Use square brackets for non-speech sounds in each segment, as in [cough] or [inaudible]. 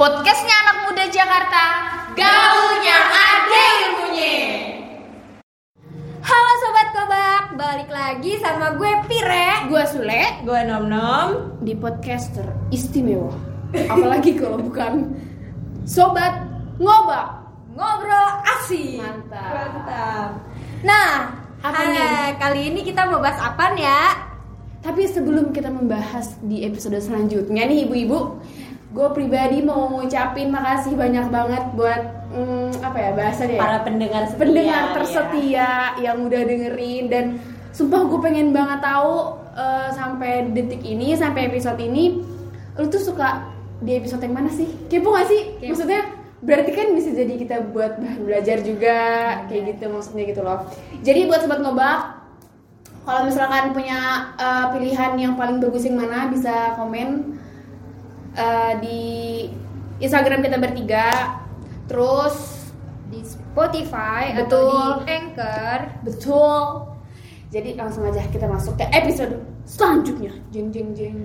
Podcastnya anak muda Jakarta Gaulnya ada ilmunya Halo sobat kobak, balik lagi sama gue Pire. Gue Sule Gue Nom Nom. di podcaster istimewa Apalagi kalau bukan Sobat Ngobak Ngobrol asik. Mantap. Mantap. Nah, Apa nih? kali ini kita mau bahas apa ya? Tapi sebelum kita membahas di episode selanjutnya nih ibu-ibu Gue pribadi mau ngucapin makasih banyak banget buat mm, apa ya bahasanya ya? para pendengar setia, pendengar ya. tersetia yang udah dengerin dan sumpah gue pengen banget tahu eh, sampai detik ini sampai episode ini lu tuh suka di episode yang mana sih kepo gak sih Kepo. maksudnya berarti kan bisa jadi kita buat bahan belajar juga kayak gitu maksudnya gitu loh jadi buat sobat ngobak kalau misalkan punya eh, pilihan yang paling bagus yang mana bisa komen eh, di Instagram kita bertiga terus Di Spotify Betul. atau di Anchor. Betul. Jadi langsung aja kita masuk ke episode selanjutnya. Jeng jeng jeng.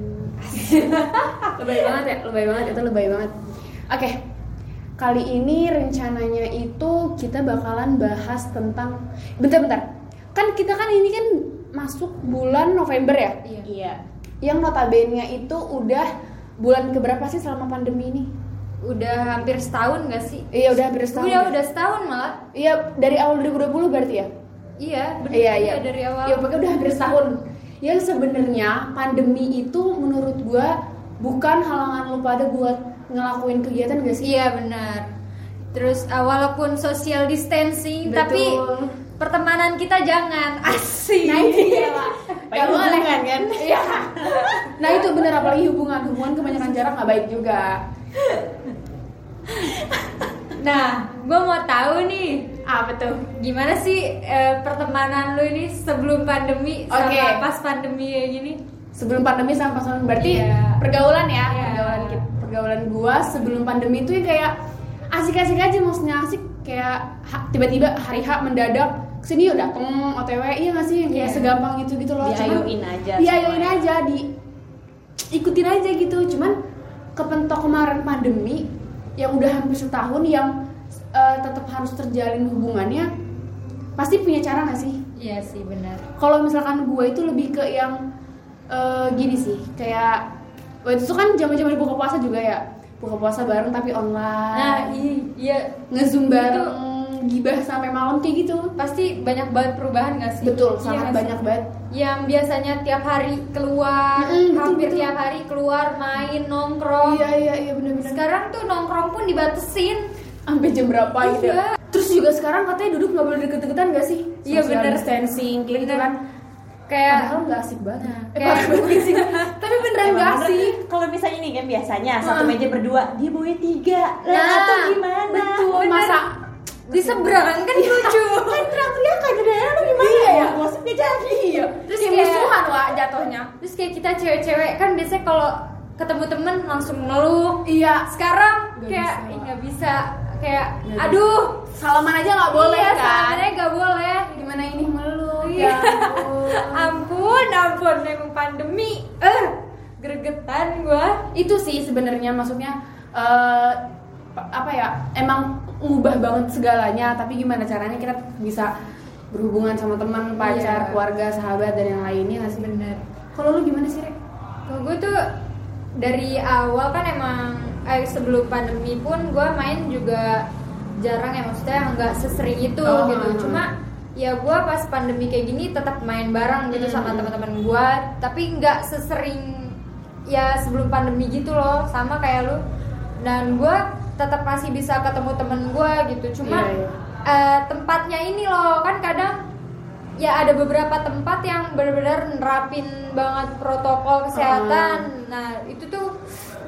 [laughs] lebay banget ya, lebay banget itu lebay banget. Oke. Kali ini rencananya itu kita bakalan bahas tentang bentar-bentar. Kan kita kan ini kan masuk bulan November ya. Iya. iya Yang notabene itu udah bulan keberapa sih selama pandemi ini? Udah hampir setahun gak sih? Iya udah hampir setahun. Udah, ya? udah setahun malah. Iya dari awal 2020 berarti ya? Iya, bener. Iya iya dari awal. Iya pokoknya udah hampir setahun. Yang sebenarnya pandemi itu menurut gua bukan halangan lu pada buat ngelakuin kegiatan gak sih? Iya benar. Terus uh, walaupun social distancing, Betul. tapi pertemanan kita jangan [laughs] asik. Nah itu Pak. Baik Gak boleh hubungan, kan? Iya. Nah itu bener apalagi hubungan hubungan kebanyakan jarak nggak baik juga. Nah, gue mau tahu nih, Apa tuh? gimana sih eh, pertemanan lu ini sebelum pandemi sama Oke. pas pandemi kayak gini? Sebelum pandemi sama pas pandemi berarti Iya. pergaulan ya, Iya. pergaulan kita, pergaulan gua sebelum pandemi itu yang kayak asik-asik aja maksudnya asik kayak tiba-tiba hari H mendadak ke sini yuk dateng OTW iya gak sih? Yang kayak Iya. segampang itu gitu loh. Cuman- Diayoin aja diayoin semuanya. aja di ikutin aja gitu. Cuman kepentok kemarin pandemi yang udah hampir setahun yang eh, tetap harus terjalin hubungannya pasti punya cara gak sih? Iya sih benar. kalau misalkan gue itu lebih ke yang eh, gini sih kayak waktu itu kan zaman-zaman buka puasa juga ya. Buka puasa bareng tapi Nah, online i- iya. Ngezoom bareng gibah sampai malam kayak gitu pasti banyak banget perubahan gak sih? betul Iya sangat sih? banyak banget Yang biasanya tiap hari keluar, betul, hampir betul. tiap hari keluar main nongkrong. iya iya iya benar-benar Sekarang tuh nongkrong pun dibatesin. sampai jam berapa gitu Iya. terus juga sekarang katanya duduk nggak boleh deket-deketan gak sih Iya, bener. distancing kayak gitu kan Kayak padahal nggak asik banget Nah, eh, kayak- sih [laughs] tapi beneran nggak asik kalau misalnya nih kan biasanya satu meja berdua dia bawa tiga lah Nah, atau gimana betul Bener. masa di seberang kan lucu. kan teriak-teriakan daerah lu gimana Iya, ya. gosip gak jadi iya Terus kayak- musuhan wah [laughs] jatuhnya Terus kayak kita cewek-cewek kan biasanya kalau ketemu temen langsung ngeluh. iya Sekarang kayak bisa. "Ih, nggak bisa kayak aduh salaman aja nggak boleh iya, kan sebenarnya nggak boleh. gimana ini melulu Iya. ya [laughs] ampun. ampun, ampun emang pandemi. Eh, gregetan gua. itu sih sebenarnya maksudnya eh, pa- apa ya emang ngubah banget segalanya tapi gimana caranya kita bisa berhubungan sama teman pacar Iya. keluarga sahabat dan yang lainnya nggak sih Bener. kalau lu gimana sih Rek? Kalau gue tuh dari awal kan emang eh, sebelum pandemi pun gue main juga jarang ya maksudnya nggak sesering itu Oh, gitu. hmm. Cuma ya gue pas pandemi kayak gini tetap main bareng gitu sama Hmm. teman-teman gue, tapi nggak sesering ya sebelum pandemi gitu loh, sama kayak lu. Dan gue tetap masih bisa ketemu temen gue gitu. Cuma Iya, iya. eh, tempatnya ini loh kan kadang ya ada beberapa tempat yang benar-benar nerapin banget protokol kesehatan. Nah itu tuh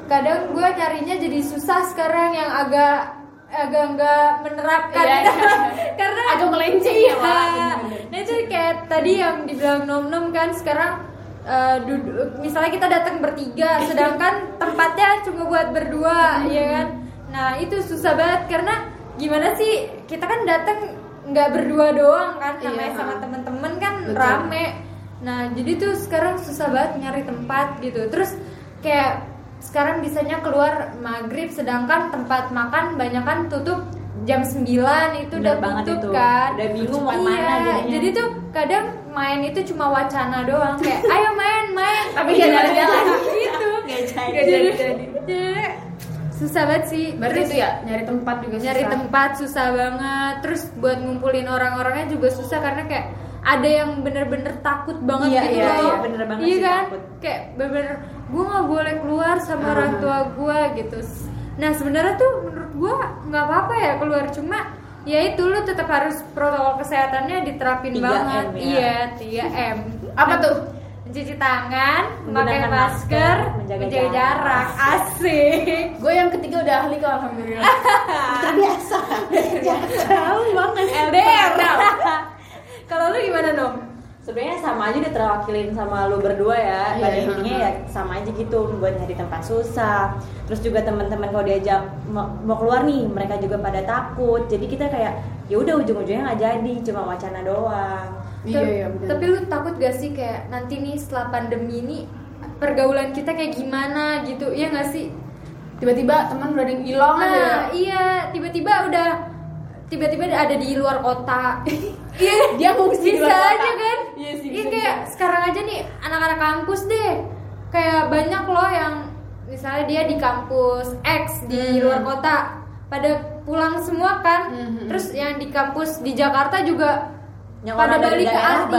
kadang gue carinya jadi susah sekarang yang agak agak nggak menerapkan Iya, iya. [laughs] karena Agak melenceng ya, Iya. Bener-bener. Nah itu kayak tadi yang dibilang nom nom kan sekarang eh, duduk misalnya kita datang bertiga sedangkan tempatnya cuma buat berdua ya kan nah itu susah banget karena gimana sih kita kan datang nggak berdua doang kan Iya. namanya sama temen-temen kan Betul. rame nah jadi tuh sekarang susah banget nyari tempat gitu terus kayak sekarang bisanya keluar maghrib sedangkan tempat makan banyak kan tutup jam 9 itu udah banget tutup itu. kan Udah bingung mau iya, ke mana jadinya. jadi tuh kadang main itu cuma wacana doang kayak ayo main main Tapi nggak jalan-jalan. [laughs] gitu Nggak jadi. Nggak jadi jadi susah banget sih berarti Terus itu ya nyari tempat juga nyari susah. tempat susah banget terus buat ngumpulin orang-orangnya juga susah karena kayak ada yang bener-bener takut banget Iya, gitu iya, loh iya, bener banget iya sih, kan takut. kayak bener-bener gue nggak boleh keluar sama Ah. orang tua gue gitu nah sebenarnya tuh menurut gue nggak apa-apa ya keluar cuma ya itu lu tetap harus protokol kesehatannya diterapin 3M banget ya. iya 3 m Apa tuh? Mencuci tangan memakai masker masker, menjaga menjaga jarak jarak. asik Gue yang ketiga udah ahli kok alhamdulillah. [laughs] Terbiasa. Jangan jauh banget. LDR [laughs] kalau lu gimana dong Sebenarnya sama aja udah terwakilin sama lu berdua ya. Iya, Pada iya. intinya ya sama aja gitu buat nyari tempat susah. Terus juga teman-teman kalau diajak mau, mau keluar nih, mereka juga pada takut. Jadi kita kayak ya udah ujung-ujungnya nggak jadi, cuma wacana doang. Iya iya benar. Tapi lu takut gak sih kayak nanti nih setelah pandemi ini pergaulan kita kayak gimana gitu? Iya gak sih? tiba-tiba teman udah ada yang hilang aja. ya. Nah, iya, tiba-tiba udah tiba-tiba ada di luar kota. [laughs] Iya, Dia ngungsi di bisa kota. aja kan? Iya sih, Iya bisa, kayak bisa. sekarang aja nih anak-anak kampus deh. Kayak banyak loh yang misalnya dia di kampus X di Hmm. luar kota pada pulang semua kan. Hmm. Terus yang di kampus di Jakarta juga Yang pada balik ke Asia. gitu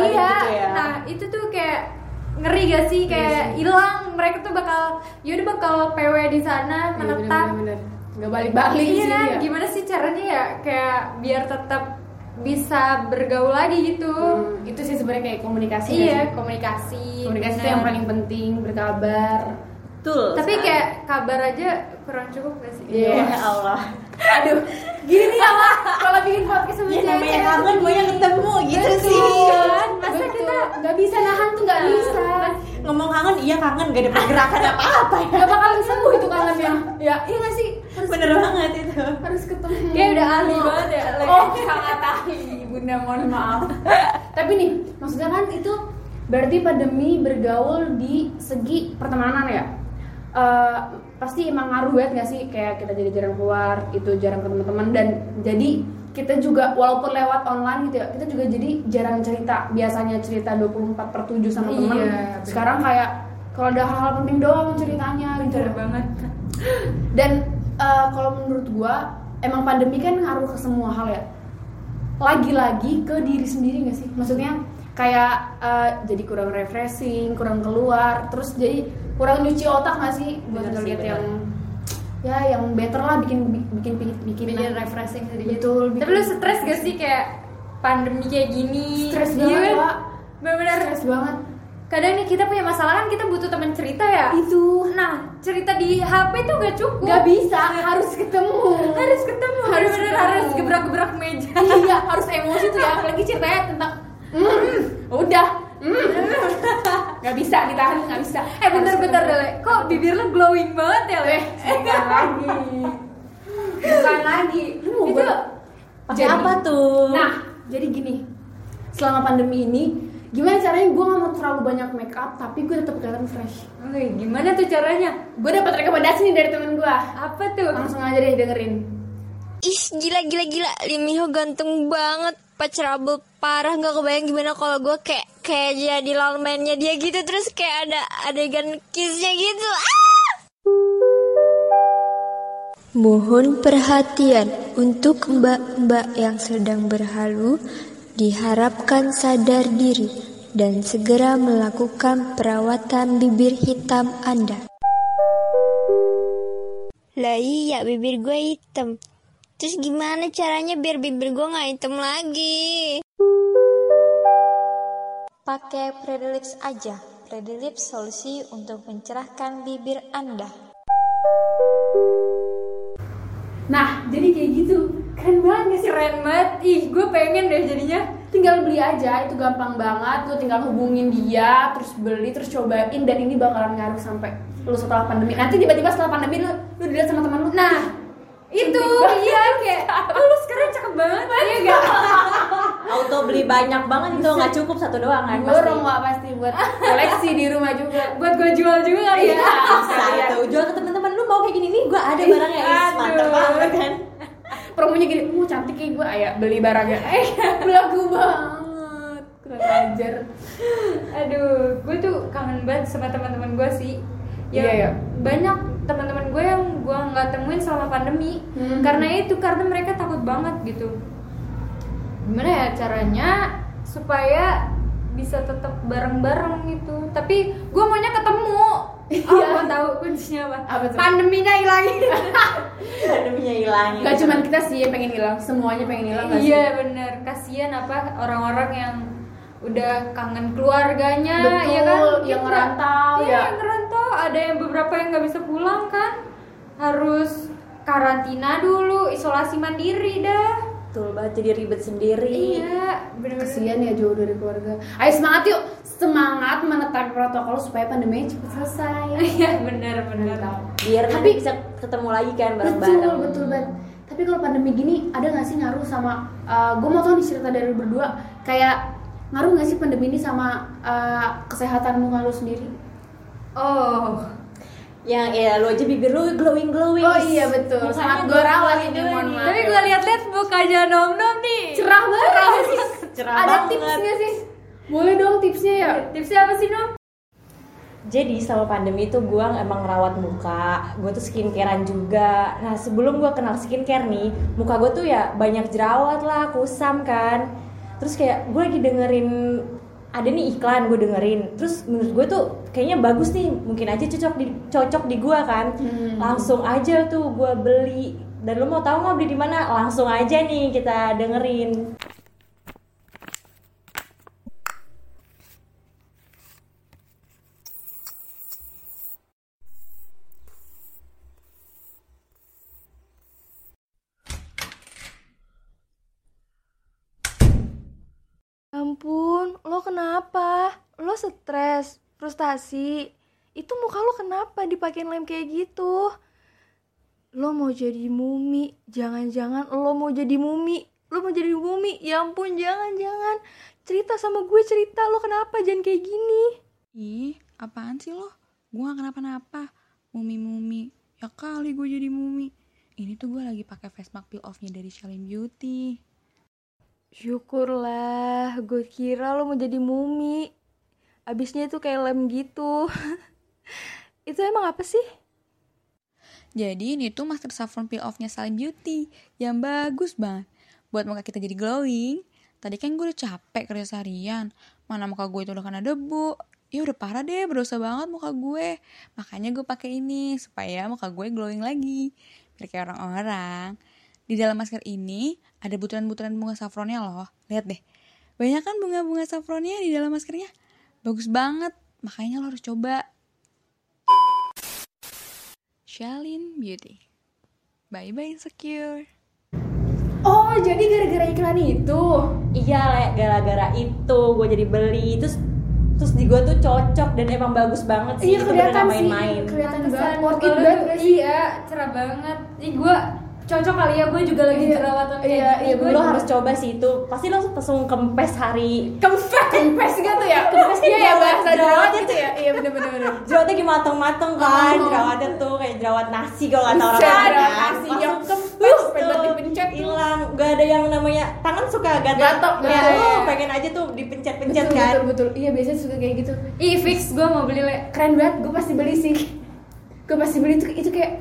ya. Nah, itu tuh kayak ngeri gak sih kayak hilang mereka tuh bakal yaudah bakal PW di sana Iya, menetap. bener-bener. Nggak balik-balik Iya, sih dia. gimana sih caranya ya kayak biar tetap bisa bergaul lagi gitu. Hmm, itu sih sebenarnya kayak komunikasi Iya, sih? komunikasi. komunikasi itu benar. yang paling penting berkabar Betul. Tapi sekali. kayak kabar aja kurang cukup gak sih? Iya. ya Allah. [laughs] aduh gini nih apa kalau bikin podcast sama Ya namanya kangen banyak ketemu gitu sih. Kan, masa Betul. kita nggak bisa nahan tuh nggak bisa. Ngomong kangen iya kangen gak ada pergerakan apa-apa ya. nggak bakalan sembuh itu kangennya. Ya iya nggak sih? Harus Bener banget itu. harus ketemu. Kayak udah ahli banget ya. Oh. Sangat ahli bunda mohon maaf. Tapi nih maksudnya kan itu berarti pandemi bergaul di segi pertemanan ya? Eh, pasti emang ngaruh banget gak sih? Kayak kita jadi jarang keluar itu jarang ketemu teman dan jadi kita juga walaupun lewat online gitu ya kita juga jadi jarang cerita. Biasanya cerita 24 per 7 sama teman Iya, sekarang kayak kalau ada hal-hal penting doang ceritanya gitu. Bener banget. dan eh, kalau menurut gua emang pandemi kan ngaruh ke semua hal ya lagi-lagi ke diri sendiri gak sih maksudnya kayak eh, jadi kurang refreshing kurang keluar terus jadi kurang nyuci otak gak sih buat ngeliat yang ya yang better lah bikin bikin bikin bikin, Bikin refreshing sedikit. betul Tapi lu stres gak sih kayak pandemi kayak gini? Stres Iya banget, kan? Pak. Bener-bener stres banget kadang nih kita punya masalah kan kita butuh teman cerita ya. itu Nah, cerita di HP tuh gak cukup. nggak bisa harus ketemu harus ketemu Harus harus bener ketemu. harus gebrak-gebrak meja iya harus emosi tuh ya apalagi ceritanya tentang hmm, udah hmm. [laughs] nggak bisa ditahan nggak bisa eh bentar-bentar deh kok bibir lu glowing banget ya le bukan lagi. Bukan lagi. Lu mau Itu Pakai Jadi- apa tuh? Nah, jadi gini. Selama pandemi ini, gimana caranya gue gak mau terlalu banyak make up, tapi gue tetap kelihatan fresh. Oke, gimana tuh caranya Gue dapat rekomendasi nih dari temen gue. apa tuh Langsung aja deh dengerin. Ih gila gila gila Limiho ganteng banget Pacarable parah nggak kebayang gimana kalau gue kayak kayak jadi lalmennya dia gitu terus kayak ada adegan kissnya gitu ah! Mohon perhatian untuk mbak-mbak yang sedang berhalu diharapkan sadar diri dan segera melakukan perawatan bibir hitam Anda. Lah iya bibir gue hitam Terus gimana caranya biar bibir gue gak hitam lagi? Pakai Predilips aja. Predilips solusi untuk mencerahkan bibir Anda. Nah, jadi kayak gitu. Keren banget gak sih? keren banget. Ih gue pengen deh jadinya. Tinggal beli aja, itu gampang banget. Lu tinggal hubungin dia, terus beli, terus cobain. Dan ini bakalan ngaruh sampai lu setelah pandemi. Nanti tiba-tiba setelah pandemi lu, lu dilihat sama teman lu. nah itu iya kayak oh lu sekarang cakep banget. Iya gak auto beli banyak banget itu nggak cukup satu doang kan Borong nggak pasti buat [laughs] koleksi di rumah juga. buat gue jual juga ya bisa itu jual ke teman-teman lu mau kayak gini nih? Gue ada barangnya. Mantep banget kan Promonya gini, uh cantik kayak gue, ayo beli barangnya. [laughs] Eh, belagu banget. Kurang ajar. aduh gue tuh kangen banget sama teman-teman gue sih ya Iya, iya. banyak teman-teman gue yang gue nggak temuin selama pandemi Hmm. karena itu karena mereka takut banget gitu gimana ya caranya supaya bisa tetap bareng-bareng gitu tapi gue maunya ketemu oh Iya. tahu kuncinya apa, Apa tuh? pandeminya hilangin [laughs] pandeminya hilangin Gak cuma kita sih yang pengen hilang, semuanya pengen hilang iya bener. Kasihan apa orang-orang yang udah kangen keluarganya Betul, ya kan yang ngerantau, iya, ya. yang ngerantau. Ada yang beberapa yang nggak bisa pulang kan? Harus karantina dulu isolasi mandiri dah. Betul banget jadi ribet sendiri. Iya bener-bener. Kasian ya jauh dari keluarga. Ayo semangat yuk, semangat menetap protokol supaya pandemi cepat selesai. [laughs] iya bener bener biar Tapi- nanti bisa ketemu lagi kan bareng-bareng Betul, betul banget. Tapi kalau pandemi gini ada nggak sih ngaruh sama? gue mau tahu nih cerita dari berdua. Kayak ngaruh nggak sih pandemi ini sama uh, kesehatan muka lu sendiri? oh yang ya lu aja bibir lu glowing glowing Oh iya betul, sangat gue rawat ini mohon maaf. tapi gue lihat-lihat mukanya nom nom nih cerah banget. cerah ada banget. tips nggak sih? Boleh dong tipsnya ya. tipsnya apa sih nom Jadi selama pandemi itu gue emang ngerawat muka, gue tuh skincarean juga. Nah sebelum gue kenal skincare nih, muka gue tuh ya banyak jerawat lah, kusam kan. Terus kayak gue lagi dengerin ada nih iklan gue dengerin. Terus menurut gue tuh kayaknya bagus nih, mungkin aja cocok di cocok di gue kan. Hmm. Langsung aja tuh gue beli. Dan lo mau tahu nggak beli di mana? Langsung aja nih kita dengerin. Ampun, lo kenapa? Lo stres, frustasi. Itu muka lo kenapa dipakein lem kayak gitu? Lo mau jadi mumi, jangan-jangan lo mau jadi mumi. Lo mau jadi mumi, ya ampun jangan-jangan. Cerita sama gue cerita, lo kenapa jangan kayak gini? Ih, apaan sih lo? Gue gak kenapa-napa. Mumi-mumi. Ya kali gue jadi mumi. Ini tuh gue lagi pakai face mask peel off-nya dari Shalin Beauty. Syukurlah, gue kira lo mau jadi mumi. Abisnya itu kayak lem gitu. [laughs] itu emang apa sih? Jadi ini tuh masker saffron peel off-nya Shalin Beauty. Yang bagus banget. Buat muka kita jadi glowing. Tadi kan gue udah capek kerja seharian. Mana muka gue itu udah kena debu. Ya udah parah deh, berdosa banget muka gue. Makanya gue pakai ini supaya muka gue glowing lagi. Biar kayak orang-orang. Di dalam masker ini ada butiran-butiran bunga saffronnya loh. Lihat deh. Banyak kan bunga-bunga saffronnya di dalam maskernya. Bagus banget. Makanya lo harus coba. Shalin Beauty. Bye bye insecure. Oh, jadi gara-gara iklan itu. Iya, Le, gara-gara itu gue jadi beli terus terus di gue tuh cocok dan emang bagus banget sih Iya kelihatan main-main. kelihatan banget, worth it banget? Iya, cerah banget. Ih, gue cocok kali ya, gue juga lagi Iya, jerawatan kayak iya, iya, Gua lo juga- harus coba sih itu pasti lo langsung kempes hari Kempes, kempes gitu ya. [laughs] Kempes iya ya bahasa jerawat jerawatnya gitu ya. Iya bener-bener bener. jerawatnya lagi mateng-mateng kan Oh. jerawatnya tuh kayak jerawat nasi kalau kata orang kan. jerawat nasi yang kempes, "Huh, pengen dipencet tuh." hilang gak ada yang namanya tangan suka gatal Gatal, ya lo pengen aja tuh dipencet-pencet Betul, kan betul, betul. Iya biasanya suka kayak gitu. Ih, fix gue mau beli. Keren banget, gue pasti beli sih. Gue pasti beli itu, itu kayak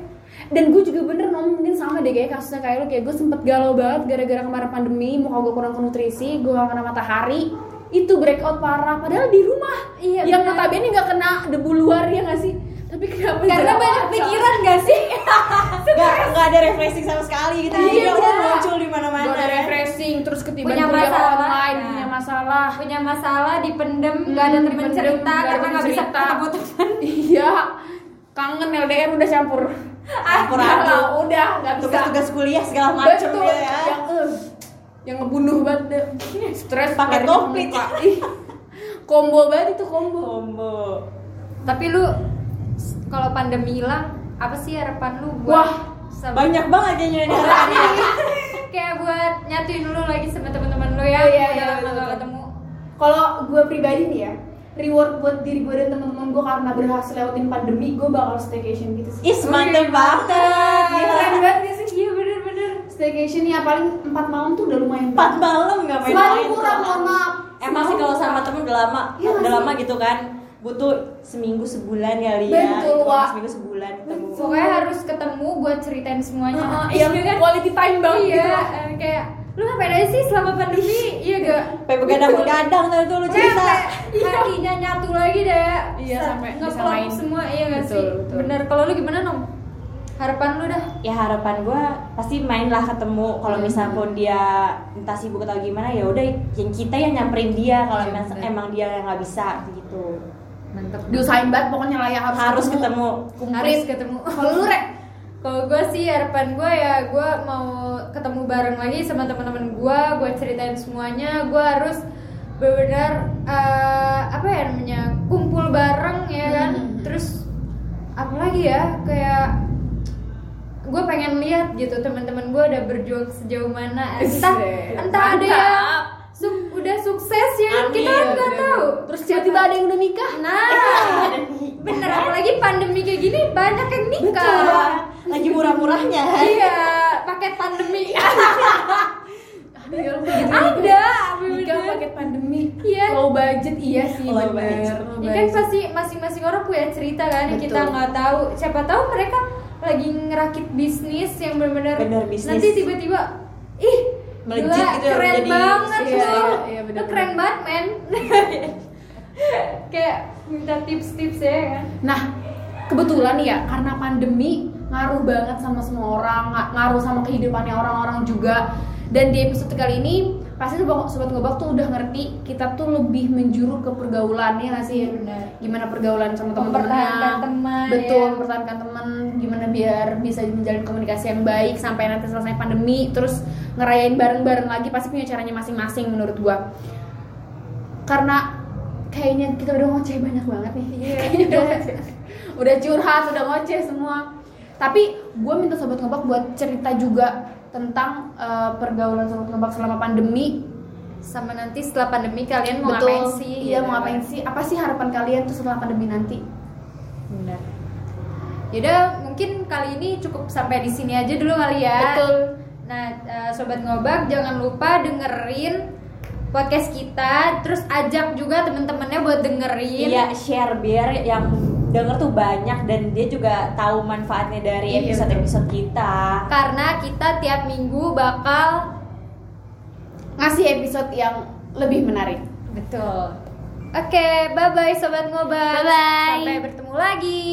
dan gue juga bener nom mungkin sama deh kayak kasusnya kayak lu kayak gue sempet galau banget gara-gara kemarin pandemi muka gue kurang ke nutrisi gue gak kena matahari itu breakout parah padahal di rumah Iya, yang notabene nggak kena debu luar ya nggak sih tapi kenapa Karena banyak pikiran gak sih? [laughs] gak, gak ada refreshing sama sekali gitu Iya, bener. lo muncul di mana-mana Gak ada refreshing terus ketiban Punya masalah. online Nah. punya masalah Punya masalah, dipendem, gak ada Hmm, temen dipendem, cerita nggak ada karena temen gak bisa cerita. ketemu-temen. [laughs] iya kangen LDR udah campur Campur Udah nggak bisa. Tugas-tugas kuliah segala Betul, gitu ya. yang eh, yang ngebunuh banget deh. stres Pakai komplit. Ih, combo banget itu combo. Combo. Tapi lu kalau pandemi hilang, apa sih harapan lu buat Wah, sama- banyak banget kayaknya ini. Harapannya kayak buat nyatuin dulu lagi sama teman-teman lo ya Oh, iya, udah iya, gak betul. ketemu. Kalau gue pribadi nih ya, reward buat diri gue dan teman-teman gue karena berhasil lewatin pandemi, gue bakal staycation gitu sih. Is mantep banget. Gila. Keren banget sih? iya bener-bener Staycation ya paling 4 malam tuh udah lumayan. Empat malam nggak main Semalam main. kurang, mohon maaf. Emang sih kalau sama temen udah lama, Iya nggak udah lama gitu kan. Butuh seminggu sebulan kali ya. Betul, Wak. Seminggu sebulan ketemu. pokoknya harus ketemu buat ceritain semuanya Iya iya, kan? quality time banget iya gitu. eh, kayak lu ngapain aja sih selama pandemi? Iya gak? Sampai begadang-begadang tuh tuh lu cerita. Sampai hatinya nyatu lagi deh. Iya, Sa- sampai ngeplong semua iya gak Betul, sih? betul. bener. Kalau lu gimana nom? Harapan lu dah? Ya harapan gue pasti main lah ketemu. Kalau Hmm. misalnya pun dia entah sibuk atau gimana ya udah yang kita yang nyamperin dia. Kalau Iya, emang, emang dia yang nggak bisa gitu. Mantep. Diusahain banget pokoknya lah ya harus, harus ketemu. harus ketemu. Kalau lu rek, kalau gue sih harapan gue ya gue mau ketemu bareng lagi sama teman-teman gue gue ceritain semuanya. Gue harus benar eh, apa ya namanya kumpul bareng ya kan? Hmm. terus apa lagi ya kayak gue pengen lihat gitu teman-teman gue udah berjuang sejauh mana. Entah entah ada yang udah sukses ya kan? kita kan nggak tahu terus tiba-tiba ada yang udah nikah. nah [laughs] bener apalagi pandemi kayak gini banyak yang nikah Betul. lagi murah-murahnya iya paket pandemi [laughs] Ada kayak gitu. ada Nikah paket pandemi. Iya. Low budget iya sih Low budget. Low ya kan budget. pasti masing-masing orang punya cerita kan Betul. kita nggak tahu siapa tahu mereka lagi ngerakit bisnis yang benar-benar nanti tiba-tiba Melejit gitu ya, keren jadi banget lo Iya, iya, Lo bener-bener. keren banget men [laughs] kayak minta tips-tips ya kan Nah, kebetulan nih ya karena pandemi ngaruh banget sama semua orang, nga- ngaruh sama kehidupannya orang-orang juga. Dan di episode kali ini pasti sobat, sobat ngobak tuh udah ngerti kita tuh lebih menjuru ke pergaulan ya nggak sih? Benar. Gimana pergaulan sama teman-temannya? teman, Betul, ya. mempertahankan teman. Gimana biar bisa menjalin komunikasi yang baik sampai nanti selesai pandemi, terus ngerayain bareng-bareng lagi pasti punya caranya masing-masing menurut gua. Karena kayaknya kita udah ngoceh banyak banget nih. [laughs] Kayaknya udah udah curhat, udah ngoceh semua. Tapi gue minta sobat ngebak buat cerita juga tentang eh, pergaulan sobat ngebak selama pandemi. sama nanti setelah pandemi kalian mau Betul. ngapain sih Iya, gitu mau kan. ngapain sih? Apa sih harapan kalian tuh setelah pandemi nanti? benar Yaudah mungkin kali ini cukup sampai di sini aja dulu kali ya. Betul. Nah, eh, sobat ngobak jangan lupa dengerin podcast kita, terus ajak juga temen-temennya buat dengerin. iya share biar yang denger tuh banyak dan dia juga tahu manfaatnya dari Iya, episode-episode kita Karena kita tiap minggu bakal Ngasih episode yang lebih menarik. betul. Oke, bye bye sobat ngobak. Bye-bye. Sampai bertemu lagi.